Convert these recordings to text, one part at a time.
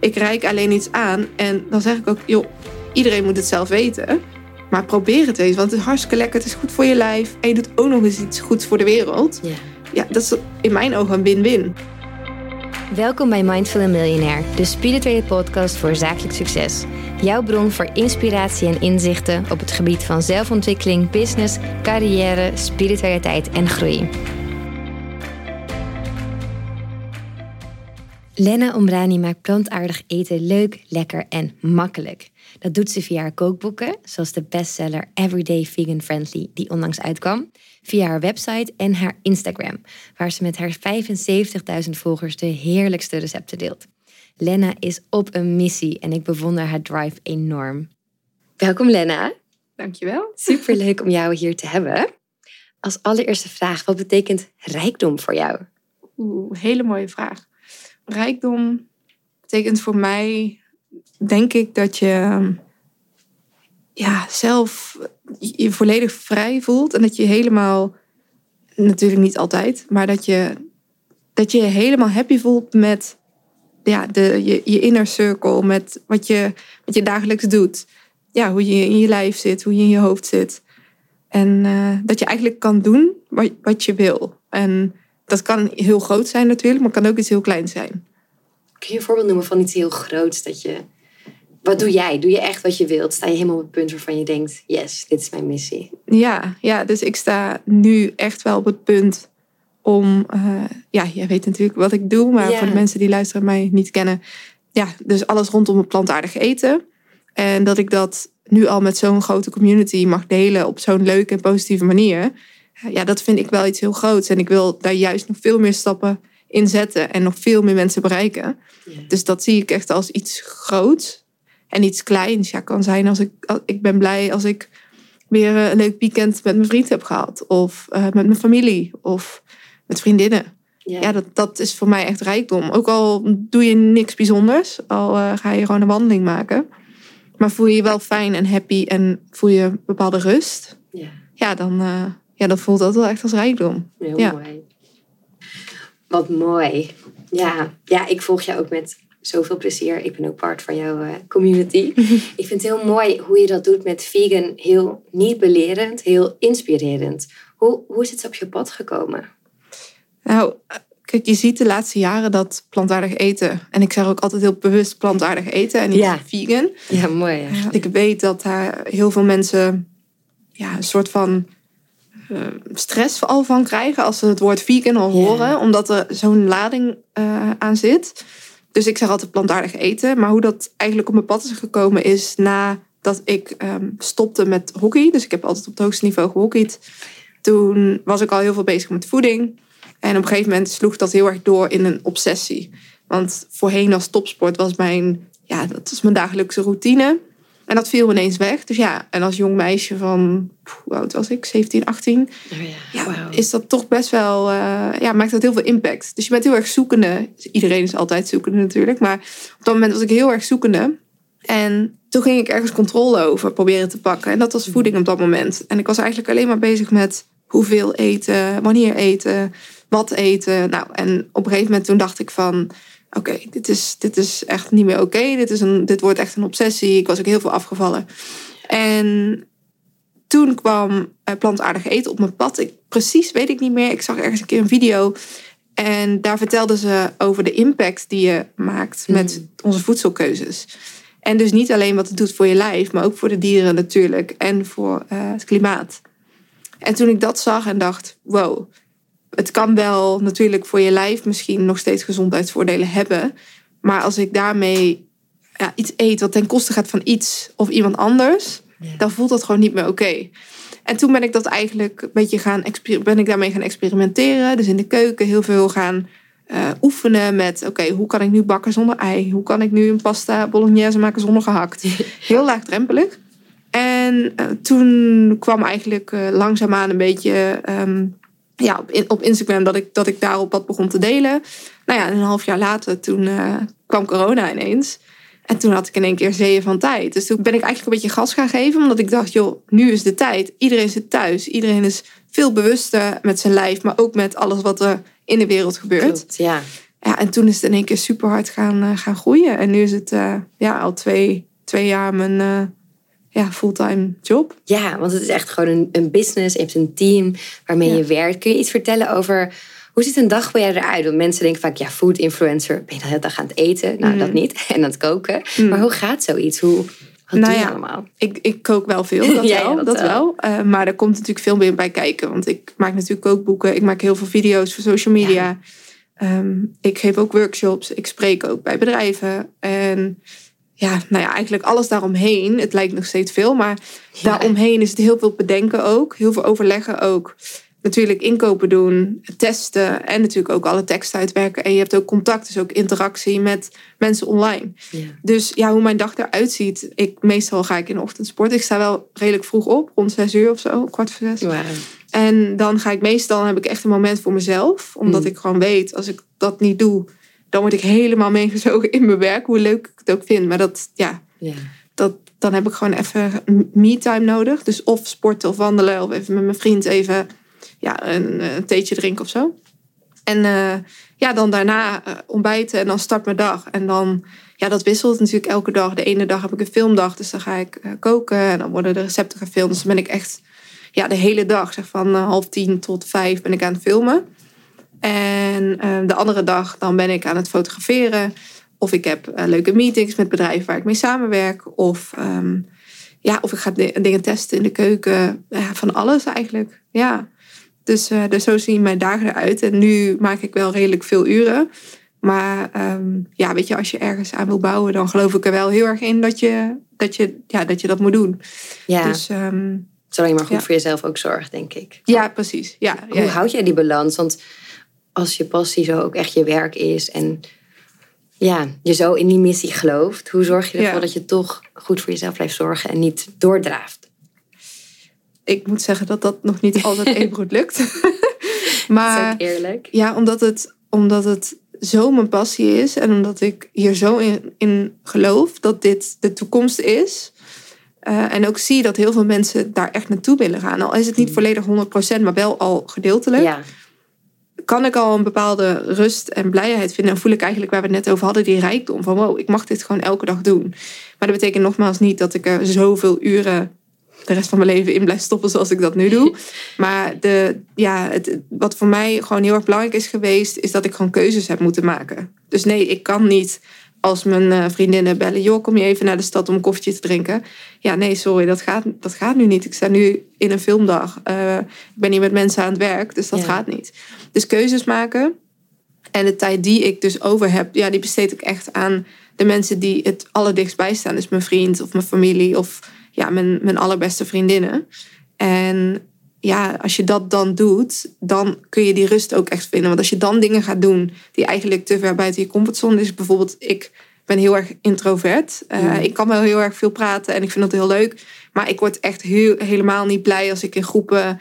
Ik reik alleen iets aan en dan zeg ik ook, joh, iedereen moet het zelf weten. Maar probeer het eens, want het is hartstikke lekker. Het is goed voor je lijf. En je doet ook nog eens iets goeds voor de wereld. Ja. Ja, dat is in mijn ogen een win-win. Welkom bij Mindful Millionaire, de spirituele podcast voor zakelijk succes. Jouw bron voor inspiratie en inzichten op het gebied van zelfontwikkeling, business, carrière, spiritualiteit en groei. Lena Omrani maakt plantaardig eten leuk, lekker en makkelijk. Dat doet ze via haar kookboeken, zoals de bestseller Everyday Vegan Friendly, die onlangs uitkwam, via haar website en haar Instagram, waar ze met haar 75.000 volgers de heerlijkste recepten deelt. Lena is op een missie en ik bewonder haar drive enorm. Welkom Lena. Dankjewel. Superleuk om jou hier te hebben. Als allereerste vraag, wat betekent rijkdom voor jou? Oeh, hele mooie vraag. Rijkdom betekent voor mij, denk ik, dat je ja, zelf je volledig vrij voelt. En dat je helemaal, natuurlijk niet altijd, maar dat je dat je, helemaal happy voelt met ja, de, je, je inner circle, met wat je, wat je dagelijks doet. Ja, hoe je in je lijf zit, hoe je in je hoofd zit. En eh, dat je eigenlijk kan doen wat, wat je wil. En dat kan heel groot zijn natuurlijk, maar kan ook iets heel kleins zijn. Kun je een voorbeeld noemen van iets heel groots dat je... Wat doe jij? Doe je echt wat je wilt? Sta je helemaal op het punt waarvan je denkt... Yes, dit is mijn missie. Ja, ja dus ik sta nu echt wel op het punt om... Uh, ja, jij weet natuurlijk wat ik doe, maar Ja. voor de mensen die luisteren en mij niet kennen... Ja, dus alles rondom het plantaardig eten. En dat ik dat nu al met zo'n grote community mag delen op zo'n leuke en positieve manier. Ja, dat vind ik wel iets heel groots. En ik wil daar juist nog veel meer stappen in zetten en nog veel meer mensen bereiken. Dus dat zie ik echt als iets groots. En iets kleins. Ja, kan zijn als ik, als- ik ben blij als ik weer eh, een leuk weekend met mijn vriend heb gehad. Of eh, met mijn familie. Of met vriendinnen. Ja, dat, dat is voor mij echt rijkdom. Ook al doe je niks bijzonders. Al eh, ga je gewoon een wandeling maken. Maar voel je je wel fijn en happy. En voel je een bepaalde rust. ja. Ja, dan, ja, dan voelt dat wel echt als rijkdom. Heel Ja. mooi. Wat mooi. Ja. ja, ik volg jou ook met zoveel plezier. Ik ben ook part van jouw eh, community. ik vind het heel mooi hoe je dat doet met vegan. Heel niet belerend, heel inspirerend. Hoe, hoe is het op je pad gekomen? Nou, kijk, je ziet de laatste jaren dat plantaardig eten. En ik zeg ook altijd heel bewust plantaardig eten en niet Ja. vegan. Ja, mooi. Ja. Ik weet dat daar heel veel mensen ja, een soort van stress al van krijgen als ze het woord vegan al horen, omdat er zo'n lading eh, aan zit. Dus ik zeg altijd plantaardig eten. Maar hoe dat eigenlijk op mijn pad is gekomen is nadat ik ehm, stopte met hockey. Dus ik heb altijd op het hoogste niveau gehockeyd. Toen was ik al heel veel bezig met voeding. En op een gegeven moment sloeg dat heel erg door in een obsessie. Want voorheen als topsport was mijn, ja, dat is mijn dagelijkse routine. En dat viel ineens weg. Dus ja, en als jong meisje van, hoe oud was ik? 17, 18 Oh ja, ja, is dat toch best wel, eh, ja, maakt dat heel veel impact. Dus je bent heel erg zoekende. Iedereen is altijd zoekende natuurlijk, maar op dat moment was ik heel erg zoekende. En toen ging ik ergens controle over proberen te pakken. En dat was voeding op dat moment. En ik was eigenlijk alleen maar bezig met hoeveel eten, wanneer eten, wat eten. Nou, en op een gegeven moment toen dacht ik van, oké, dit, is, dit is echt niet meer oké. Dit is een Dit wordt echt een obsessie. Ik was ook heel veel afgevallen. En toen kwam eh, plantaardig eten op mijn pad. Ik, precies weet ik niet meer. Ik zag ergens een keer een video. En daar vertelden ze over de impact die je maakt met onze voedselkeuzes. En dus niet alleen wat het doet voor je lijf, maar ook voor de dieren natuurlijk. En voor eh, het klimaat. En toen ik dat zag en dacht, wow, het kan wel natuurlijk voor je lijf misschien nog steeds gezondheidsvoordelen hebben. Maar als ik daarmee ja, iets eet wat ten koste gaat van iets of iemand anders, Ja. dan voelt dat gewoon niet meer oké. En toen ben ik dat eigenlijk een beetje gaan ben ik daarmee gaan experimenteren. Dus in de keuken heel veel gaan eh, oefenen met oké, hoe kan ik nu bakken zonder ei? Hoe kan ik nu een pasta bolognese maken zonder gehakt? Heel laagdrempelig. En eh, toen kwam eigenlijk eh, langzaamaan een beetje ehm, ja, op, op Instagram dat ik, dat ik daarop wat begon te delen. Nou ja, en een half jaar later toen eh, kwam corona ineens. En toen had ik in één keer zeeën van tijd. Dus toen ben ik eigenlijk een beetje gas gaan geven. Omdat ik dacht, joh, nu is de tijd. Iedereen zit thuis. Iedereen is veel bewuster met zijn lijf. Maar ook met alles wat er in de wereld gebeurt. Klopt, ja. Ja, en toen is het in één keer super hard gaan, eh, gaan groeien. En nu is het eh, ja, al twee, twee jaar mijn ja, fulltime job. Ja, want het is echt gewoon een, een business. Je hebt een team waarmee Ja. je werkt. Kun je iets vertellen over hoe ziet een dag bij jou eruit? Want mensen denken vaak, ja, food influencer. Ben je de hele dag aan het eten? Nou, Mm. dat niet. En aan het koken. Maar hoe gaat zoiets? Hoe, wat Nou doe je ja, allemaal? Ik, ik kook wel veel, dat Ja, wel. dat dat wel. wel. Eh, maar er komt natuurlijk veel meer bij kijken. Want ik maak natuurlijk kookboeken. Ik maak heel veel video's voor social media. Ehm, ik geef ook workshops. Ik spreek ook bij bedrijven. En ja, nou ja, eigenlijk alles daaromheen. Het lijkt nog steeds veel. Maar Ja. daaromheen is het heel veel bedenken ook. Heel veel overleggen ook. Natuurlijk inkopen doen, testen en natuurlijk ook alle teksten uitwerken. En je hebt ook contact, dus ook interactie met mensen online. Ja. Dus ja, hoe mijn dag eruit ziet. Ik, meestal ga ik in de ochtend sporten. Ik sta wel redelijk vroeg op, rond zes uur of zo, kwart voor zes. En dan ga ik meestal, dan heb ik echt een moment voor mezelf. Omdat Mm. ik gewoon weet, als ik dat niet doe, dan word ik helemaal meegezogen in mijn werk. Hoe leuk ik het ook vind. Maar dat, ja, Ja. dat, dan heb ik gewoon even me-time nodig. Dus of sporten of wandelen. Of even met mijn vriend even ja, een, een theetje drinken of zo. En eh, ja, dan daarna eh, ontbijten en dan start mijn dag. En dan, ja, dat wisselt natuurlijk elke dag. De ene dag heb ik een filmdag, dus dan ga ik eh, koken. En dan worden de recepten gefilmd. Dus dan ben ik echt ja, de hele dag, zeg van half tien tot vijf, ben ik aan het filmen. En eh, de andere dag, dan ben ik aan het fotograferen. Of ik heb eh, leuke meetings met bedrijven waar ik mee samenwerk. Of, ehm, ja, of ik ga di- dingen testen in de keuken. Ja, van alles eigenlijk. Ja. Dus, eh, dus zo zien mijn dagen eruit. En nu maak ik wel redelijk veel uren. Maar ehm, ja, weet je, als je ergens aan wil bouwen, dan geloof ik er wel heel erg in dat je dat, je, ja, dat, je dat moet doen. ja. Dus ehm, zolang je maar goed ja. voor jezelf ook zorgt, denk ik. ja, precies. Ja, ja, Hoe ja. houd jij die balans? Want als je passie zo ook echt je werk is en ja, je zo in die missie gelooft, hoe zorg je ervoor Ja. dat je toch goed voor jezelf blijft zorgen en niet doordraaft? Ik moet zeggen dat dat nog niet altijd even goed lukt. Dat maar is ook eerlijk. Ja, omdat het, omdat het zo mijn passie is en omdat ik hier zo in, in geloof dat dit de toekomst is. Eh, en ook zie dat heel veel mensen daar echt naartoe willen gaan. Al is het niet volledig 100%, maar wel al gedeeltelijk. Ja, Kan ik al een bepaalde rust en blijheid vinden. En voel ik eigenlijk waar we het net over hadden, die rijkdom. Van wow, ik mag dit gewoon elke dag doen. Maar dat betekent nogmaals niet dat ik er zoveel uren de rest van mijn leven in blijf stoppen zoals ik dat nu doe. Maar de, ja, het, wat voor mij gewoon heel erg belangrijk is geweest, is dat ik gewoon keuzes heb moeten maken. Dus nee, ik kan niet als mijn eh, vriendinnen bellen, joh, kom je even naar de stad om een koffietje te drinken. Ja, nee, sorry, dat gaat, dat gaat nu niet. Ik sta nu in een filmdag. Eh, ik ben hier met mensen aan het werk, dus dat Ja. gaat niet. Dus keuzes maken. En de tijd die ik dus over heb, ja, die besteed ik echt aan de mensen die het allerdichtst bij staan. Dus mijn vriend of mijn familie of ja, mijn, mijn allerbeste vriendinnen. En ja, als je dat dan doet, dan kun je die rust ook echt vinden. Want als je dan dingen gaat doen die eigenlijk te ver buiten je comfortzone is. Bijvoorbeeld, ik ben heel erg introvert. Eh, Mm. Ik kan wel heel erg veel praten en ik vind dat heel leuk. Maar ik word echt heel, helemaal niet blij als ik in groepen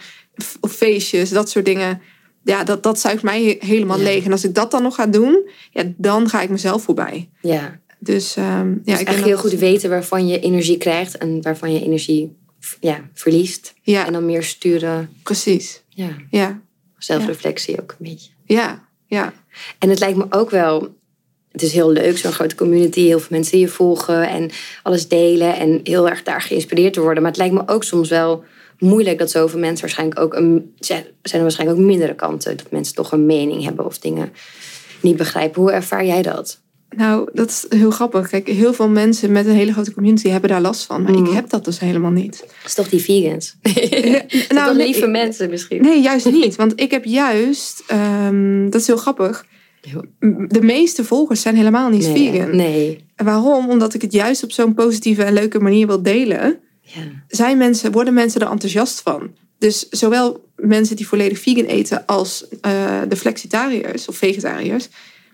of feestjes, dat soort dingen. Ja, dat, dat zuigt mij he- helemaal Ja. leeg. En als ik dat dan nog ga doen, ja, dan ga ik mezelf voorbij. ja. Dus ehm, ja, dus ik echt heel dat- goed weten waarvan je energie krijgt en waarvan je energie ja, verliest. Ja, En dan meer sturen. precies. Ja, Ja, zelfreflectie ook een beetje. ja, ja. En het lijkt me ook wel. Het is heel leuk, zo'n grote community, heel veel mensen die je volgen en alles delen en heel erg daar geïnspireerd te worden. Maar het lijkt me ook soms wel moeilijk dat zoveel mensen waarschijnlijk ook een. Zijn zijn er waarschijnlijk ook mindere kanten, dat mensen toch een mening hebben of dingen niet begrijpen. Hoe ervaar jij dat? Nou, dat is heel grappig. Kijk, heel veel mensen met een hele grote community hebben daar last van. Maar ik heb dat dus helemaal niet. Dat is toch die vegans? nou, nee, lieve ik- mensen misschien. Nee, juist niet. Want ik heb juist, ehm, dat is heel grappig. De meeste volgers zijn helemaal niet nee, vegan. Nee. En Waarom? Omdat ik het juist op zo'n positieve en leuke manier wil delen. Ja. Zijn mensen, worden mensen er enthousiast van. Dus zowel mensen die volledig vegan eten als eh, de flexitariërs of vegetariërs,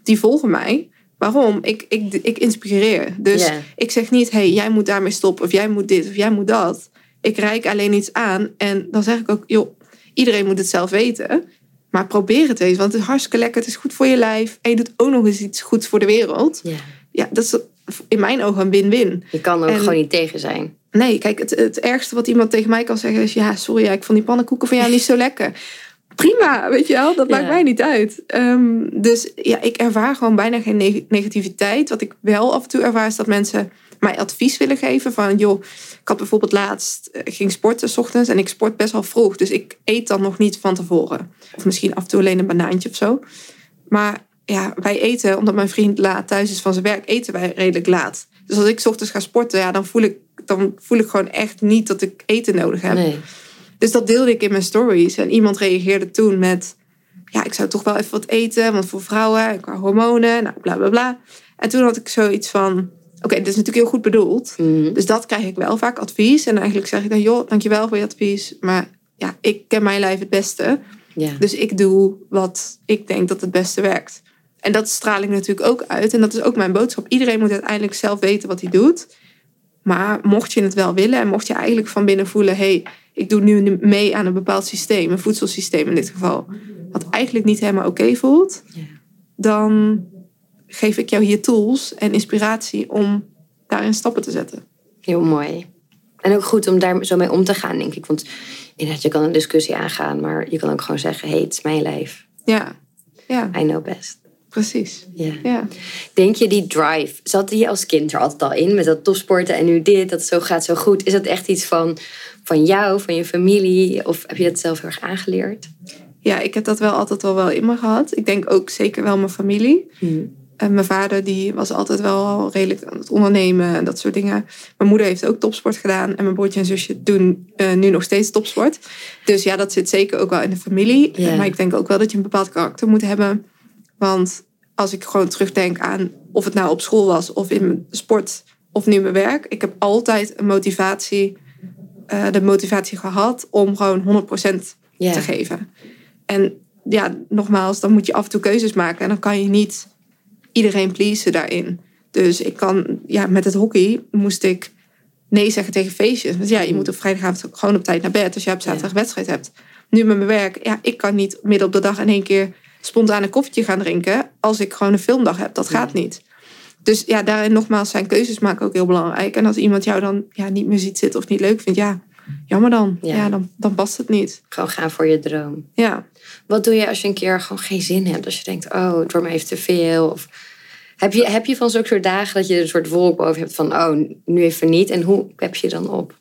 die volgen mij. Waarom? Ik, ik, ik inspireer. Dus ik zeg niet, hey, jij moet daarmee stoppen of jij moet dit of jij moet dat. Ik reik alleen iets aan en dan zeg ik ook, joh, iedereen moet het zelf weten. Maar probeer het eens, want het is hartstikke lekker. Het is goed voor je lijf. En je doet ook nog eens iets goeds voor de wereld. ja. Ja, dat is in mijn ogen een win-win. Je kan er ook En- gewoon niet tegen zijn. Nee, kijk, het, het ergste wat iemand tegen mij kan zeggen is... ja, sorry, ik vond die pannenkoeken van jou niet zo lekker. Prima, weet je wel. Dat maakt Ja. mij niet uit. Ehm, dus ja, ik ervaar gewoon bijna geen neg- negativiteit. Wat ik wel af en toe ervaar is dat mensen mij advies willen geven. Van joh, ik had bijvoorbeeld laatst, eh, ging sporten s ochtends en ik sport best wel vroeg. Dus ik eet dan nog niet van tevoren. Of misschien af en toe alleen een banaantje of zo. Maar ja, wij eten, omdat mijn vriend laat thuis is van zijn werk, eten wij redelijk laat. Dus als ik 's ochtends ga sporten, ja, dan, voel ik, dan voel ik gewoon echt niet dat ik eten nodig heb. Nee. Dus dat deelde ik in mijn stories. En iemand reageerde toen met... Ja, ik zou toch wel even wat eten. Want voor vrouwen, qua hormonen, nou, bla, bla, bla. En toen had ik zoiets van... Oké, dit is natuurlijk heel goed bedoeld. Mhm. Dus dat krijg ik wel vaak advies. En eigenlijk zeg ik dan... Joh, dankjewel voor je advies. Maar ja, ik ken mijn lijf het beste. Ja. Dus ik doe wat ik denk dat het beste werkt. En dat straal ik natuurlijk ook uit. En dat is ook mijn boodschap. Iedereen moet uiteindelijk zelf weten wat hij doet. Maar mocht je het wel willen en mocht je eigenlijk van binnen voelen: hé, hey, ik doe nu mee aan een bepaald systeem, een voedselsysteem in dit geval, wat eigenlijk niet helemaal oké voelt, dan geef ik jou hier tools en inspiratie om daarin stappen te zetten. Heel mooi. En ook goed om daar zo mee om te gaan, denk ik. Want inderdaad, je kan een discussie aangaan, maar je kan ook gewoon zeggen: hé, hey, het is mijn lijf. Ja, ja, I know best. precies. Ja. Ja. Denk je die drive, zat die als kind er altijd al in met dat topsporten en nu dit, dat zo gaat zo goed? Is dat echt iets van, van jou, van je familie? Of heb je dat zelf heel erg aangeleerd? ja, ik heb dat wel altijd wel, wel in me gehad. Ik denk ook zeker wel mijn familie. En mijn vader die was altijd wel redelijk aan het ondernemen en dat soort dingen. Mijn moeder heeft ook topsport gedaan. En mijn broertje en zusje doen eh, nu nog steeds topsport. Dus ja, dat zit zeker ook wel in de familie. Maar ik denk ook wel dat je een bepaald karakter moet hebben. Want als ik gewoon terugdenk aan of het nou op school was of in mijn sport of nu mijn werk. Ik heb altijd een motivatie, eh, de motivatie gehad om gewoon 100% Ja. te geven. En ja, nogmaals, dan moet je af en toe keuzes maken. En dan kan je niet iedereen pleasen daarin. Dus ik kan, ja, met het hockey moest ik nee zeggen tegen feestjes. Want ja, je moet op vrijdagavond gewoon op tijd naar bed als je op zaterdag wedstrijd hebt. Nu met mijn werk, ja, ik kan niet midden op de dag in één keer spontaan een koffietje gaan drinken als ik gewoon een filmdag heb. Dat gaat niet. Dus ja, daarin nogmaals zijn keuzes maken ook heel belangrijk. En als iemand jou dan ja, niet meer ziet zitten of niet leuk vindt, ja, jammer dan. Ja. Ja, dan, dan past het niet. Gewoon gaan voor je droom. Ja. Wat doe je als je een keer gewoon geen zin hebt? Als je denkt, oh, het wordt me even te veel. Of heb je, heb je van zulke soort dagen dat je een soort wolk boven hebt van, oh, nu even niet. En hoe heb je dan op?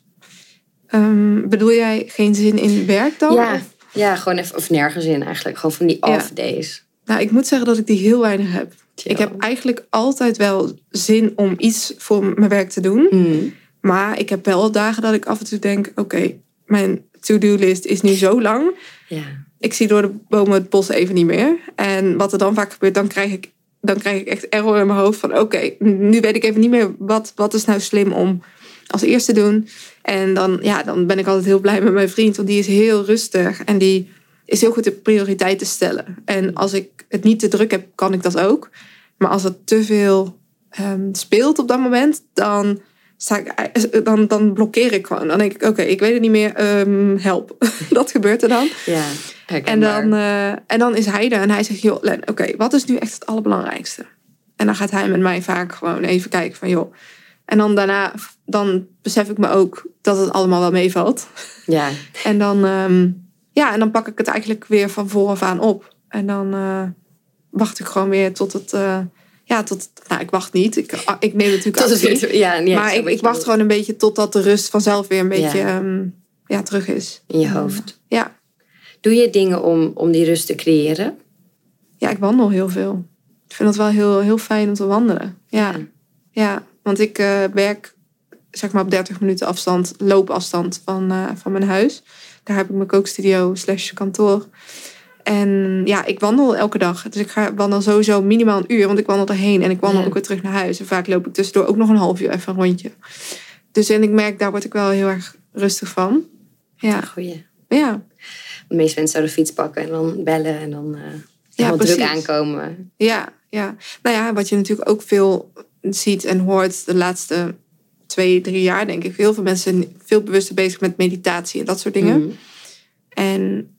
Ehm, bedoel jij geen zin in werk dan? Ja, ja, gewoon even, of nergens in eigenlijk. Gewoon van die Ja. off days. Nou, ik moet zeggen dat ik die heel weinig heb. Ik heb eigenlijk altijd wel zin om iets voor mijn werk te doen. Mm. Maar ik heb wel dagen dat ik af en toe denk: oké, mijn to-do-list is nu zo lang. Ja. Ik zie door de bomen het bos even niet meer. En wat er dan vaak gebeurt, dan krijg ik, dan krijg ik echt error in mijn hoofd van: oké, nu weet ik even niet meer wat, wat is nou slim om als eerste te doen. En dan, ja, dan ben ik altijd heel blij met mijn vriend, want die is heel rustig en die is heel goed in prioriteiten stellen. En als ik het niet te druk heb, kan ik dat ook. Maar als er te veel ehm, speelt op dat moment, dan, sta ik, eh, dan, dan blokkeer ik gewoon. Dan denk ik, oké, ik weet het niet meer, ehm, help. dat gebeurt er dan. Ja, En dan, eh, en dan is hij er en hij zegt, joh, Len, oké, wat is nu echt het allerbelangrijkste? En dan gaat hij met mij vaak gewoon even kijken van, joh. En dan daarna, dan besef ik me ook dat het allemaal wel meevalt. Ja, En dan, ehm, ja, en dan pak ik het eigenlijk weer van vooraf aan op. En dan eh, wacht ik gewoon weer tot het, eh, ja, tot, nou, ik wacht niet. Ik, ah, ik neem natuurlijk tot actie. weer- ja, ja, maar ik, wacht gewoon een beetje totdat de rust vanzelf weer een beetje Ja. ehm, ja, terug is. in je hoofd. Ja. Doe je dingen om, om die rust te creëren? Ja, ik wandel heel veel. Ik vind het wel heel, heel fijn om te wandelen. Ja, Ja. ja. want ik eh, werk zeg maar op 30 minuten afstand, loopafstand van, eh, van mijn huis. Daar heb ik mijn kookstudio slash kantoor. En ja, ik wandel elke dag. Dus ik ga wandel sowieso minimaal een uur, want ik wandel erheen en ik wandel Ja. ook weer terug naar huis. En vaak loop ik tussendoor ook nog een half uur even een rondje. Dus en ik merk, daar word ik wel heel erg rustig van. Ja, Goeie. ja. De meeste mensen zouden de fiets pakken en dan bellen en dan eh helemaal druk aankomen. Ja, ja. Nou ja, wat je natuurlijk ook veel ziet en hoort de laatste twee, drie jaar, denk ik. Heel veel mensen zijn veel bewuster bezig met meditatie en dat soort dingen. Mhm. En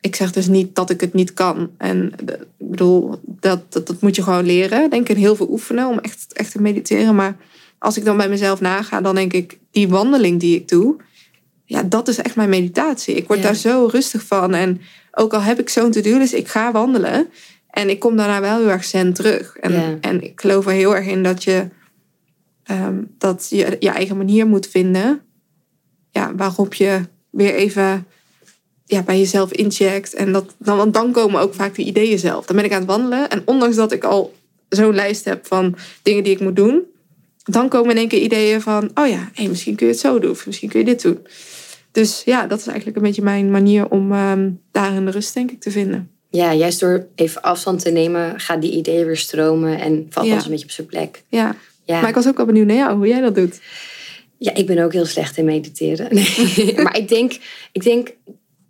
ik zeg dus niet dat ik het niet kan. En de- ik bedoel, dat, dat, dat moet je gewoon leren. Denk ik, en heel veel oefenen om echt, echt te mediteren. Maar als ik dan bij mezelf naga, dan denk ik, die wandeling die ik doe, ja, dat is echt mijn meditatie. Ik word Ja. daar zo rustig van. En ook al heb ik zo'n to-do list, ik ga wandelen. En ik kom daarna wel heel erg zen terug. En, Ja. en ik geloof er heel erg in dat je ehm, dat je je eigen manier moet vinden. Ja, waarop je weer even ja, bij jezelf incheckt. En dat, dan, want dan komen ook vaak de ideeën zelf. Dan ben ik aan het wandelen. En ondanks dat ik al zo'n lijst heb van dingen die ik moet doen. Dan komen in één keer ideeën van... Oh ja, hey, misschien kun je het zo doen. Of misschien kun je dit doen. Dus ja, dat is eigenlijk een beetje mijn manier om ehm daarin de rust denk ik te vinden. Ja, juist door even afstand te nemen, gaat die ideeën weer stromen en valt Ja. alles een beetje op zijn plek. Ja. Ja. Maar ik was ook wel benieuwd naar jou, hoe jij dat doet. Ja, ik ben ook heel slecht in mediteren. Nee. maar ik denk, ik denk,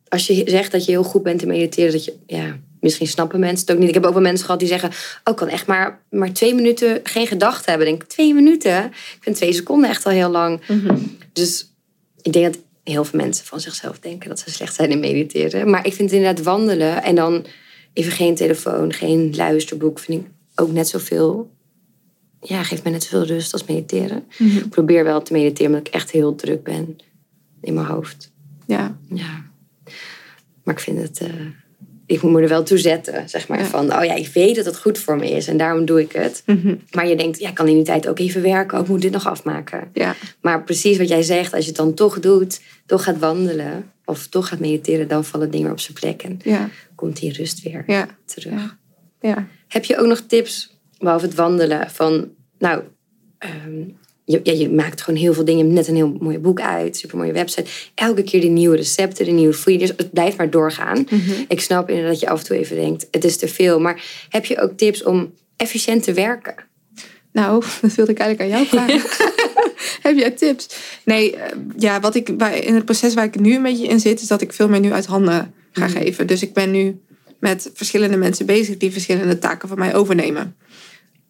als je zegt dat je heel goed bent in mediteren, dat je, ja, misschien snappen mensen het ook niet. Ik heb ook wel mensen gehad die zeggen, oh, ik kan echt maar, maar twee minuten geen gedachten hebben. Ik denk, twee minuten? Ik vind twee seconden echt al heel lang. Dus ik denk dat heel veel mensen van zichzelf denken dat ze slecht zijn in mediteren. Maar ik vind inderdaad wandelen en dan even geen telefoon, geen luisterboek, vind ik ook net zoveel. Ja, geeft mij net zoveel rust als mediteren. Ik probeer wel te mediteren, omdat ik echt heel druk ben in mijn hoofd. Ja, Ja. Maar ik vind het. eh, ik moet me er wel toe zetten, zeg maar. Ja. Van, oh ja, ik weet dat het goed voor me is en daarom doe ik het. Maar je denkt, ja, ik kan in die tijd ook even werken. Ook moet dit nog afmaken. ja, Maar precies wat jij zegt, als je het dan toch doet, toch gaat wandelen of toch gaat mediteren, dan vallen dingen op zijn plek en ja, komt die rust weer terug. ja. ja. Heb je ook nog tips, behalve het wandelen, van, nou, ehm, je, ja, je maakt gewoon heel veel dingen. Je hebt net een heel mooi boek uit, super mooie website. Elke keer de nieuwe recepten, de nieuwe food. Dus het blijft maar doorgaan. Ik snap inderdaad dat je af en toe even denkt, het is te veel. Maar heb je ook tips om efficiënt te werken? Nou, dat wilde ik eigenlijk aan jou vragen. Heb jij tips? Nee, eh, ja, wat ik bij, in het proces waar ik nu een beetje in zit, is dat ik veel meer nu uit handen ga geven. Dus ik ben nu met verschillende mensen bezig die verschillende taken van mij overnemen.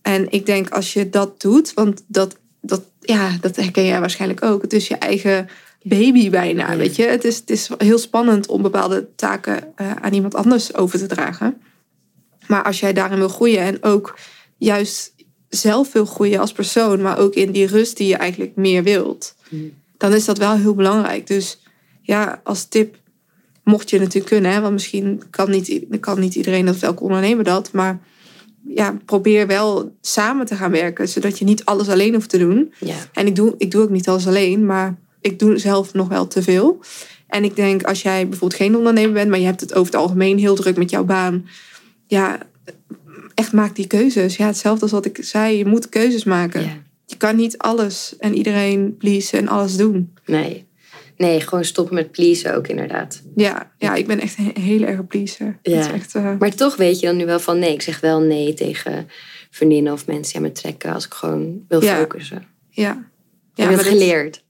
En ik denk als je dat doet, want dat, dat, ja, dat herken jij waarschijnlijk ook. Het is je eigen baby bijna, weet je. Het is, het is heel spannend om bepaalde taken eh, aan iemand anders over te dragen. Maar als jij daarin wil groeien en ook juist zelf wil groeien als persoon, maar ook in die rust die je eigenlijk meer wilt, dan is dat wel heel belangrijk. Dus ja, als tip, mocht je natuurlijk kunnen, hè, want misschien kan niet, kan niet iedereen dat, of elke ondernemer dat, maar ja, probeer wel samen te gaan werken, zodat je niet alles alleen hoeft te doen. Ja. En ik doe, ik doe ook niet alles alleen, maar ik doe zelf nog wel te veel. En ik denk, als jij bijvoorbeeld geen ondernemer bent, maar je hebt het over het algemeen heel druk met jouw baan. Ja, echt maak die keuzes. Ja, hetzelfde als wat ik zei, je moet keuzes maken. Ja. Je kan niet alles en iedereen pleasen en alles doen. Nee. Nee, gewoon stoppen met pleasen ook inderdaad. Ja, ja ik ben echt een hele erge pleaser. Ja. Dat is echt, eh, Maar toch weet je dan nu wel van nee, ik zeg wel nee tegen vriendinnen of mensen aan me trekken als ik gewoon wil Ja. focussen. ja. Ja, heb je dit- geleerd?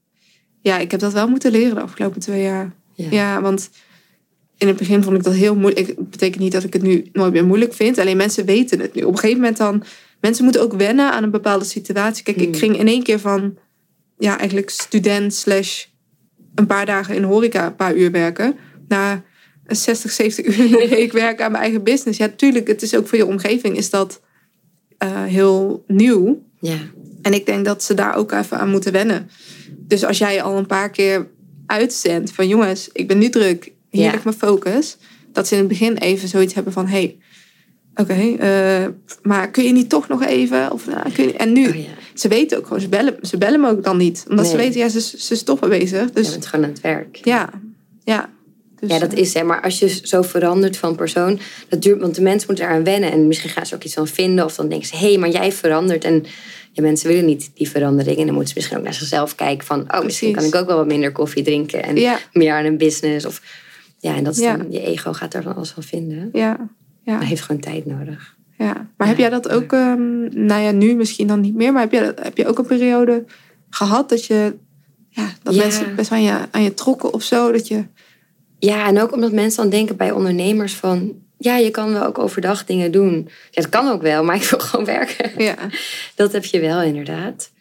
Ja, ik heb dat wel moeten leren de afgelopen twee jaar. Ja. Ja, want in het begin vond ik dat heel moeilijk. Het betekent niet dat ik het nu nooit meer moeilijk vind. Alleen mensen weten het nu. Op een gegeven moment dan... Mensen moeten ook wennen aan een bepaalde situatie. Kijk, ik Hmm. ging in één keer van... Ja, eigenlijk student slash... Een paar dagen in horeca, een paar uur werken. Een 60, 70 uur in de week werken aan mijn eigen business. Ja, tuurlijk, het is ook voor je omgeving is dat eh, heel nieuw. Ja. En ik denk dat ze daar ook even aan moeten wennen. Dus als jij al een paar keer uitzendt van jongens, ik ben nu druk, hier Ja. ligt mijn focus. Dat ze in het begin even zoiets hebben van hé, hey, oké, eh, maar kun je niet toch nog even? Of, nou, kun je, en nu, Oh ja. Ze weten ook gewoon, ze bellen, ze bellen me ook dan niet. Omdat ze weten, ja, ze, ze wel bezig. Je Dus bent gewoon aan het werk. ja, ja. Dus, Ja, dat eh, is hè. Maar als je zo verandert van persoon, dat duurt, want de mensen moeten eraan wennen. En misschien gaan ze ook iets van vinden. Of dan denken ze, hé, hey, maar jij verandert. En ja, mensen willen niet die verandering. En dan moeten ze misschien ook naar zichzelf kijken van, oh, misschien kan ik ook wel wat minder koffie drinken. En Ja. meer aan een business. Of ja, en dat is Ja. dan, je ego gaat daar van alles van vinden. Ja, ja. Maar heeft gewoon tijd nodig. Ja, maar heb jij dat ook, ehm, nou ja, nu misschien dan niet meer, maar heb, jij heb je ook een periode gehad dat je, ja, dat Ja. mensen best aan je, aan je trokken of zo? Dat je, Ja, en ook omdat mensen dan denken bij ondernemers van... Ja, je kan wel ook overdag dingen doen. Ja, dat kan ook wel, maar ik wil gewoon werken. ja, Dat heb je wel inderdaad.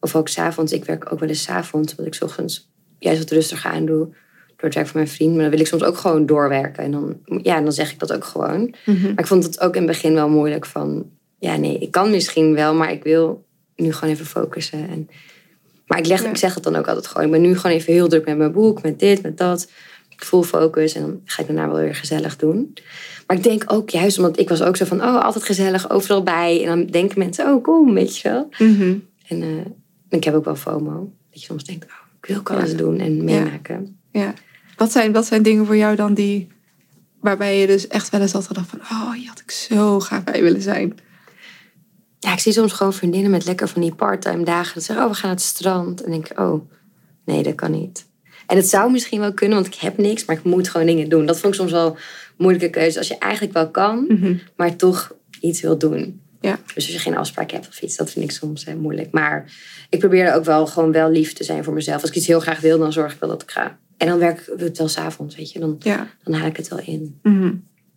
Of ook s'avonds. Ik werk ook wel eens s'avonds. Omdat ik 's ochtends juist wat rustiger aan doe. Door het werk van mijn vriend. Maar dan wil ik soms ook gewoon doorwerken. En dan, ja, dan zeg ik dat ook gewoon. Mhm. Maar ik vond het ook in het begin wel moeilijk van... Ja, nee, ik kan misschien wel, maar ik wil nu gewoon even focussen. En, maar ik, leg, Ja. ik zeg het dan ook altijd gewoon. Ik ben nu gewoon even heel druk met mijn boek, met dit, met dat. Ik voel focus en dan ga ik daarna wel weer gezellig doen. Maar ik denk ook juist omdat ik was ook zo van, oh, altijd gezellig, overal bij. En dan denken mensen, oh, kom, weet je wel. Mhm. En uh, ik heb ook wel FOMO. Dat je soms denkt, oh, ik wil ook alles ja. doen en meemaken. Ja. Wat, zijn, wat zijn dingen voor jou dan die, waarbij je dus echt wel eens had gedacht van, oh, hier had ik zo graag bij willen zijn? Ja, ik zie soms gewoon vriendinnen met lekker van die parttime dagen. Dat zeggen, oh, we gaan naar het strand. En denk ik, oh, nee, dat kan niet. En het zou misschien wel kunnen, want ik heb niks, maar ik moet gewoon dingen doen. Dat vond ik soms wel een moeilijke keuze. Als je eigenlijk wel kan, Mhm. maar toch iets wil doen. Ja. Dus als je geen afspraak hebt of iets, dat vind ik soms eh, moeilijk. Maar ik probeer ook wel gewoon wel lief te zijn voor mezelf. Als ik iets heel graag wil, dan zorg ik wel dat ik ga. En dan werk ik het wel s'avonds, weet je. Dan, Ja. dan haal ik het wel in. Mhm.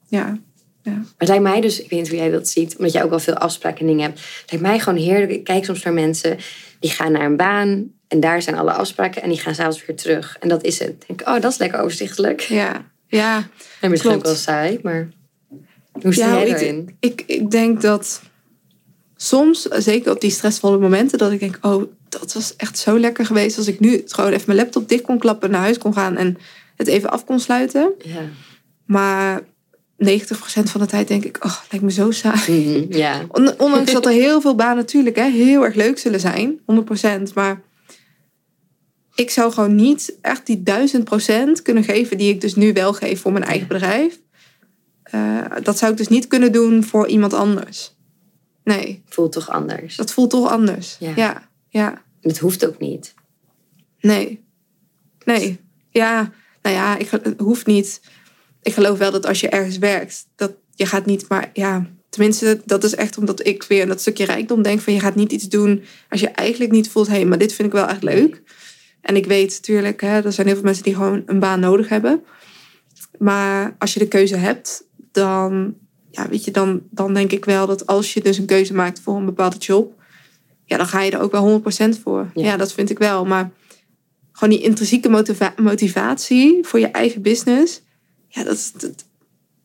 Ja. Maar het lijkt mij dus, ik weet niet hoe jij dat ziet, omdat jij ook wel veel afspraken en dingen hebt. Het lijkt mij gewoon heerlijk. Ik kijk soms naar mensen die gaan naar een baan en daar zijn alle afspraken en die gaan s'avonds weer terug. En dat is het. Denk, oh, dat is lekker overzichtelijk. Ja. Ja. En misschien ook wel saai, maar hoe sta Ja, jij ik, daarin? ik, ik denk dat soms, zeker op die stressvolle momenten, dat ik denk, oh, dat was echt zo lekker geweest als ik nu gewoon even mijn laptop dicht kon klappen, naar huis kon gaan en het even af kon sluiten. Ja. Maar 90% van de tijd denk ik, oh, lijkt me zo saai. Mhm, Ondanks dat er heel veel banen natuurlijk hè, heel erg leuk zullen zijn, 100%. Maar ik zou gewoon niet echt die 1000% kunnen geven die ik dus nu wel geef voor mijn eigen bedrijf. Eh, dat zou ik dus niet kunnen doen voor iemand anders. Nee, Voelt toch anders. dat voelt toch anders. Ja. ja, ja. Het hoeft ook niet. Nee. Nee. Ja, nou ja, ik, het hoeft niet. Ik geloof wel dat als je ergens werkt, dat je gaat niet maar, ja, tenminste, dat is echt omdat ik weer aan dat stukje rijkdom denk van je gaat niet iets doen als je eigenlijk niet voelt, hé, hey, maar dit vind ik wel echt leuk. En ik weet natuurlijk, hè, er zijn heel veel mensen die gewoon een baan nodig hebben. Maar als je de keuze hebt, dan, ja, weet je, dan, dan denk ik wel dat als je dus een keuze maakt voor een bepaalde job, ja, dan ga je er ook wel 100% voor. Ja. Ja. dat vind ik wel. Maar gewoon die intrinsieke motiva- motivatie voor je eigen business, ja, dat,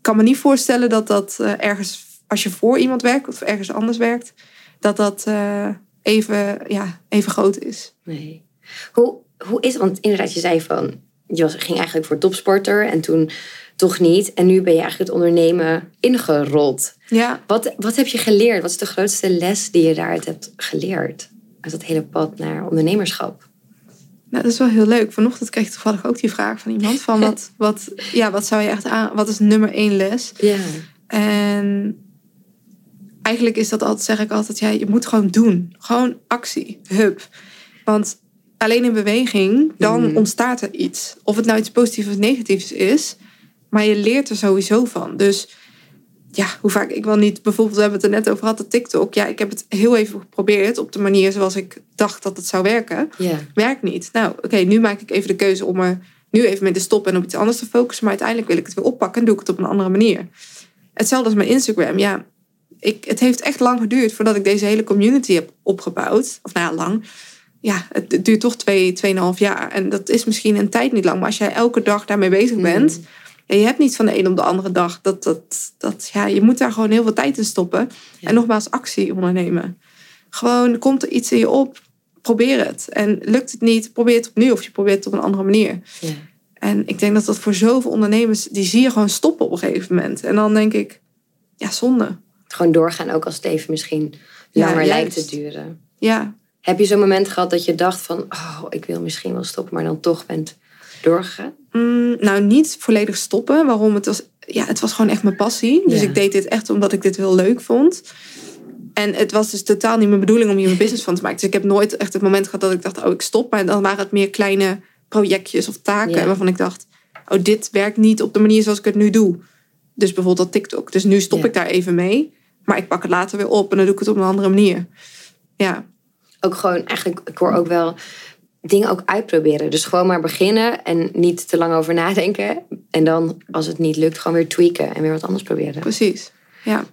kan me niet voorstellen dat dat eh, ergens, als je voor iemand werkt of ergens anders werkt, dat dat eh, even, ja, even groot is. Nee. Hoe, hoe is het? Want inderdaad, je zei van, je was, ging eigenlijk voor topsporter en toen toch niet. En nu ben je eigenlijk het ondernemen ingerold. Ja, Wat, wat heb je geleerd? Wat is de grootste les die je daaruit hebt geleerd? Uit dat hele pad naar ondernemerschap. nou, dat is wel heel leuk. Vanochtend kreeg ik toevallig ook die vraag van iemand van wat, wat, ja, wat zou je echt aan, wat is nummer één les? Ja. En eigenlijk is dat altijd, zeg ik altijd, ja, je moet gewoon doen. Gewoon actie, hup. Want alleen in beweging, dan Mhm. ontstaat er iets. Of het nou iets positiefs of negatiefs is, maar je leert er sowieso van. Dus ja, hoe vaak ik wel niet, bijvoorbeeld, we hebben het er net over gehad, de TikTok. Ja, ik heb het heel even geprobeerd op de manier zoals ik dacht dat het zou werken. Ja. Werkt niet. Nou, oké, nu maak ik even de keuze om er nu even mee te stoppen en op iets anders te focussen. Maar uiteindelijk wil ik het weer oppakken en doe ik het op een andere manier. Hetzelfde als mijn Instagram. Ja, ik, het heeft echt lang geduurd voordat ik deze hele community heb opgebouwd. Of nou ja, lang. Ja, het, het duurt toch twee, tweeënhalf jaar. En dat is misschien een tijd niet lang. Maar als jij elke dag daarmee bezig bent. Ja, je hebt niet van de een op de andere dag. Dat, dat, dat, ja, je moet daar gewoon heel veel tijd in stoppen. Ja. En nogmaals, actie ondernemen. Gewoon, komt er iets in je op, probeer het. En lukt het niet, probeer het opnieuw. Of je probeert het op een andere manier. ja. En ik denk dat dat voor zoveel ondernemers, die zie je gewoon stoppen op een gegeven moment. En dan denk ik, ja, zonde. Gewoon doorgaan, ook als het even misschien Ja, langer lijkt te duren. Ja, Heb je zo'n moment gehad dat je dacht van... oh, ik wil misschien wel stoppen, maar dan toch bent doorgegaan? Mm, nou, niet volledig stoppen. Waarom? Het was, ja, het was gewoon echt mijn passie. Dus Ja. ik deed dit echt omdat ik dit heel leuk vond. En het was dus totaal niet mijn bedoeling om hier een business van te maken. Dus ik heb nooit echt het moment gehad dat ik dacht, oh, ik stop. Maar dan waren het meer kleine projectjes of taken Ja. waarvan ik dacht, oh, dit werkt niet op de manier zoals ik het nu doe. Dus bijvoorbeeld dat TikTok. Dus nu stop Ja. ik daar even mee. Maar ik pak het later weer op en dan doe ik het op een andere manier. Ja, Ook gewoon, eigenlijk, ik hoor ook wel dingen ook uitproberen. Dus gewoon maar beginnen en niet te lang over nadenken. En dan, als het niet lukt, gewoon weer tweaken en weer wat anders proberen. precies. Ja.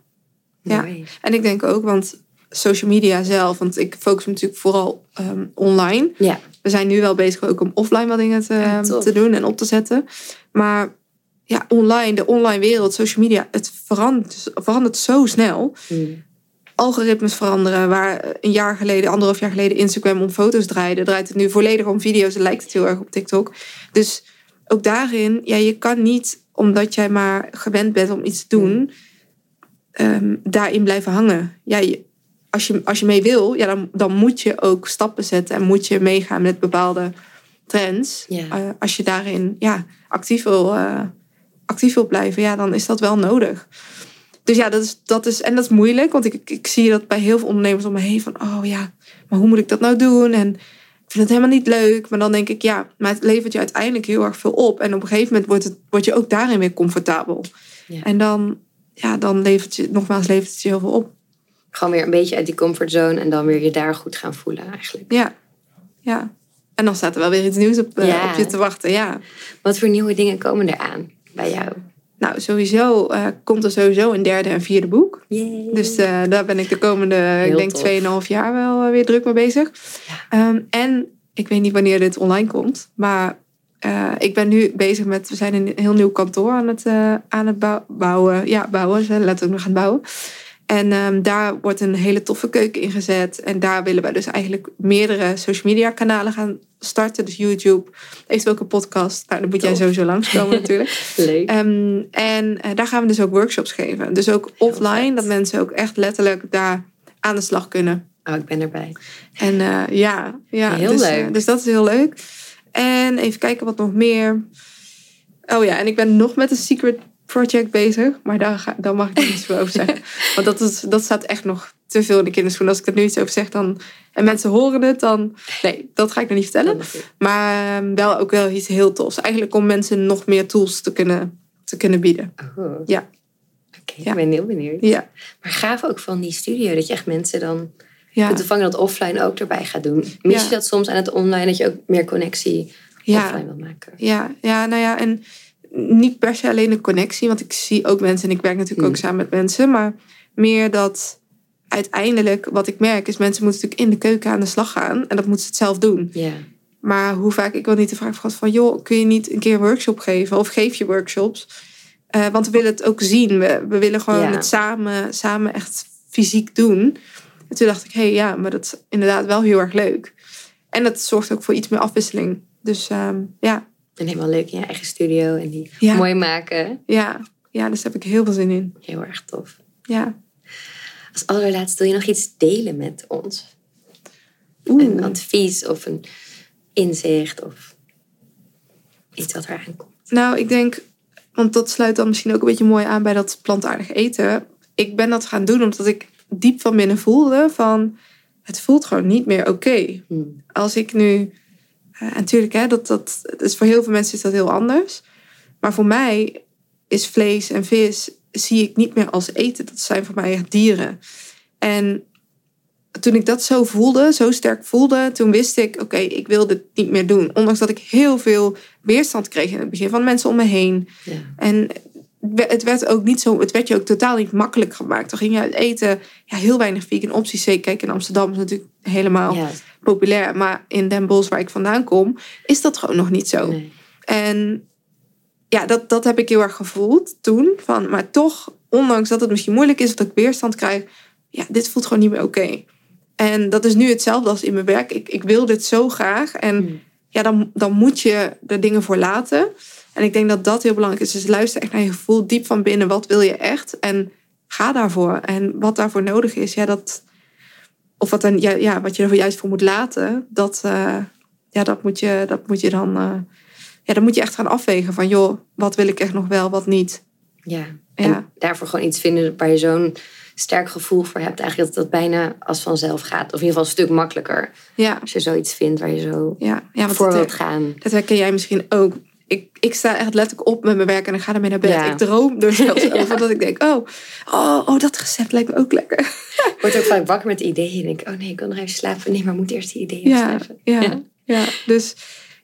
Ja. En ik denk ook, want social media zelf, want ik focus me natuurlijk vooral ehm, online. Ja, We zijn nu wel bezig ook om offline wat dingen te, Ja, tof. te doen en op te zetten. Maar ja, online, de online wereld, social media, het verandert, verandert zo snel. Mm. Algoritmes veranderen, waar een jaar geleden, anderhalf jaar geleden Instagram om foto's draaide, draait het nu volledig om video's en lijkt het heel erg op TikTok. Dus ook daarin, ja, je kan niet, omdat jij maar gewend bent om iets te doen, ehm, daarin blijven hangen. Ja, je- als, je, als je mee wil, ja, dan, dan moet je ook stappen zetten en moet je meegaan met bepaalde trends. Ja. Eh, als je daarin ja, actief, wil, eh, actief wil blijven, ja, dan is dat wel nodig. Dus ja, dat is, dat is, en dat is moeilijk, want ik, ik, zie dat bij heel veel ondernemers om me heen van, oh ja, maar hoe moet ik dat nou doen? En ik vind het helemaal niet leuk. Maar dan denk ik, ja, maar het levert je uiteindelijk heel erg veel op. En op een gegeven moment wordt, het, word je ook daarin weer comfortabel. Ja. En dan, ja, dan levert je, nogmaals, levert het je heel veel op. Gewoon weer een beetje uit die comfortzone en dan weer je daar goed gaan voelen eigenlijk. Ja, ja. En dan staat er wel weer iets nieuws op, eh, Ja. op je te wachten, ja. Wat voor nieuwe dingen komen eraan bij jou? Nou, sowieso eh, komt er sowieso een derde en vierde boek. Yay. Dus eh, daar ben ik de komende, ik denk, tof. 2,5 jaar wel eh, weer druk mee bezig. Ehm, en ik weet niet wanneer dit online komt, maar ik ben nu bezig met, we zijn een heel nieuw kantoor aan het, aan het bou- bouwen. Ja, bouwen, we zijn letterlijk nog aan het bouwen. En ehm, daar wordt een hele toffe keuken ingezet. En daar willen wij dus eigenlijk meerdere social media kanalen gaan starten. Dus YouTube, eventueel ook een podcast. Nou, dan moet jij sowieso langskomen natuurlijk. Leuk. Ehm, en eh, daar gaan we dus ook workshops geven. Dus ook Heel offline, vet. dat mensen ook echt letterlijk daar aan de slag kunnen. Oh, ik ben erbij. En eh, ja, ja Heel dus, eh, leuk. dus dat is heel leuk. En even kijken wat nog meer. Oh ja, en ik ben nog met een secret project bezig. Maar daar, ga, daar mag ik nog niets over zeggen. Want dat, is, dat staat echt nog te veel in de kinderschoen. Als ik er nu iets over zeg dan, en mensen horen het, dan... Nee, dat ga ik nog niet vertellen. Maar eh, wel ook wel iets heel tofs. Eigenlijk om mensen nog meer tools te kunnen, te kunnen bieden. Oh. Ja. Oké, Ja. ik ben heel benieuwd. Ja, Maar gaaf ook van die studio, dat je echt mensen dan ja, kunt vangen dat offline ook erbij gaat doen. Mis Ja. je dat soms aan het online, dat je ook meer connectie ja. offline wil maken? Ja, ja, nou ja, en niet per se alleen een connectie, want ik zie ook mensen en ik werk natuurlijk ook Mm. samen met mensen, maar meer dat uiteindelijk wat ik merk is mensen moeten natuurlijk in de keuken aan de slag gaan en dat moeten ze het zelf doen. Maar hoe vaak ik wel niet de vraag gehad van joh, kun je niet een keer een workshop geven of geef je workshops? Eh, want we willen het ook zien. We, we willen gewoon het samen, samen echt fysiek doen. En toen dacht ik, hé hey, ja, maar dat is inderdaad wel heel erg leuk. En dat zorgt ook voor iets meer afwisseling. Dus ehm, ja, En helemaal leuk in je eigen studio en die Ja. mooi maken. ja, ja, dus daar heb ik heel veel zin in. Heel erg tof. Ja. Als allerlaatste wil je nog iets delen met ons? Oeh. Een advies of een inzicht of iets wat eraan komt. Nou, ik denk, want dat sluit dan misschien ook een beetje mooi aan bij dat plantaardig eten. Ik ben dat gaan doen omdat ik diep van binnen voelde van, het voelt gewoon niet meer oké. Hm. Als ik nu, en natuurlijk, hè, dat, dat, dus voor heel veel mensen is dat heel anders. Maar voor mij is vlees en vis, zie ik niet meer als eten. Dat zijn voor mij echt dieren. En toen ik dat zo voelde, zo sterk voelde, toen wist ik, oké, ik wil dit niet meer doen. Ondanks dat ik heel veel weerstand kreeg in het begin van mensen om me heen. Ja. En het werd ook niet zo, het werd je ook totaal niet makkelijk gemaakt. Dan ging je uit eten, ja, heel weinig vegan opties. Zeker, kijk, in Amsterdam is natuurlijk helemaal populair. Maar in Den Bosch, waar ik vandaan kom, is dat gewoon nog niet zo. nee. En ja, dat, dat heb ik heel erg gevoeld toen. Van, maar toch, ondanks dat het misschien moeilijk is, dat ik weerstand krijg, ja, dit voelt gewoon niet meer oké. En dat is nu hetzelfde als in mijn werk. Ik, ik wil dit zo graag. En Hm. ja, dan, dan moet je er dingen voor laten. En ik denk dat dat heel belangrijk is. Dus luister echt naar je gevoel diep van binnen. Wat wil je echt? En ga daarvoor. En wat daarvoor nodig is, ja, dat. Of wat, dan, ja, ja, wat je er juist voor moet laten, dat, eh, ja, dat, moet je, dat moet je dan. eh, ja, dan moet je echt gaan afwegen van, joh, wat wil ik echt nog wel, wat niet. Ja. En Ja. daarvoor gewoon iets vinden waar je zo'n sterk gevoel voor hebt. Eigenlijk dat dat bijna als vanzelf gaat. Of in ieder geval een stuk makkelijker. Ja, Als je zoiets vindt waar je zo ja, ja voor wilt gaan. dat herken jij misschien ook. Ik, ik sta echt letterlijk op met mijn werk en ik ga ermee naar bed. Ja. Ik droom er zelfs Ja. over dat ik denk, oh, oh, oh, dat recept lijkt me ook lekker. Ik word ook vaak wakker met ideeën. En denk, oh nee, ik wil nog even slapen. Nee, maar moet eerst die ideeën Ja, schrijven. ja, ja. Dus,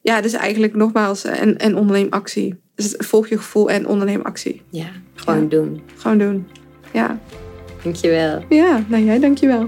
ja, dus eigenlijk nogmaals, en, en onderneem actie. Dus volg je gevoel en onderneem actie. Ja, gewoon Ja. doen. Gewoon doen. Ja, Dankjewel. ja nou jij dankjewel.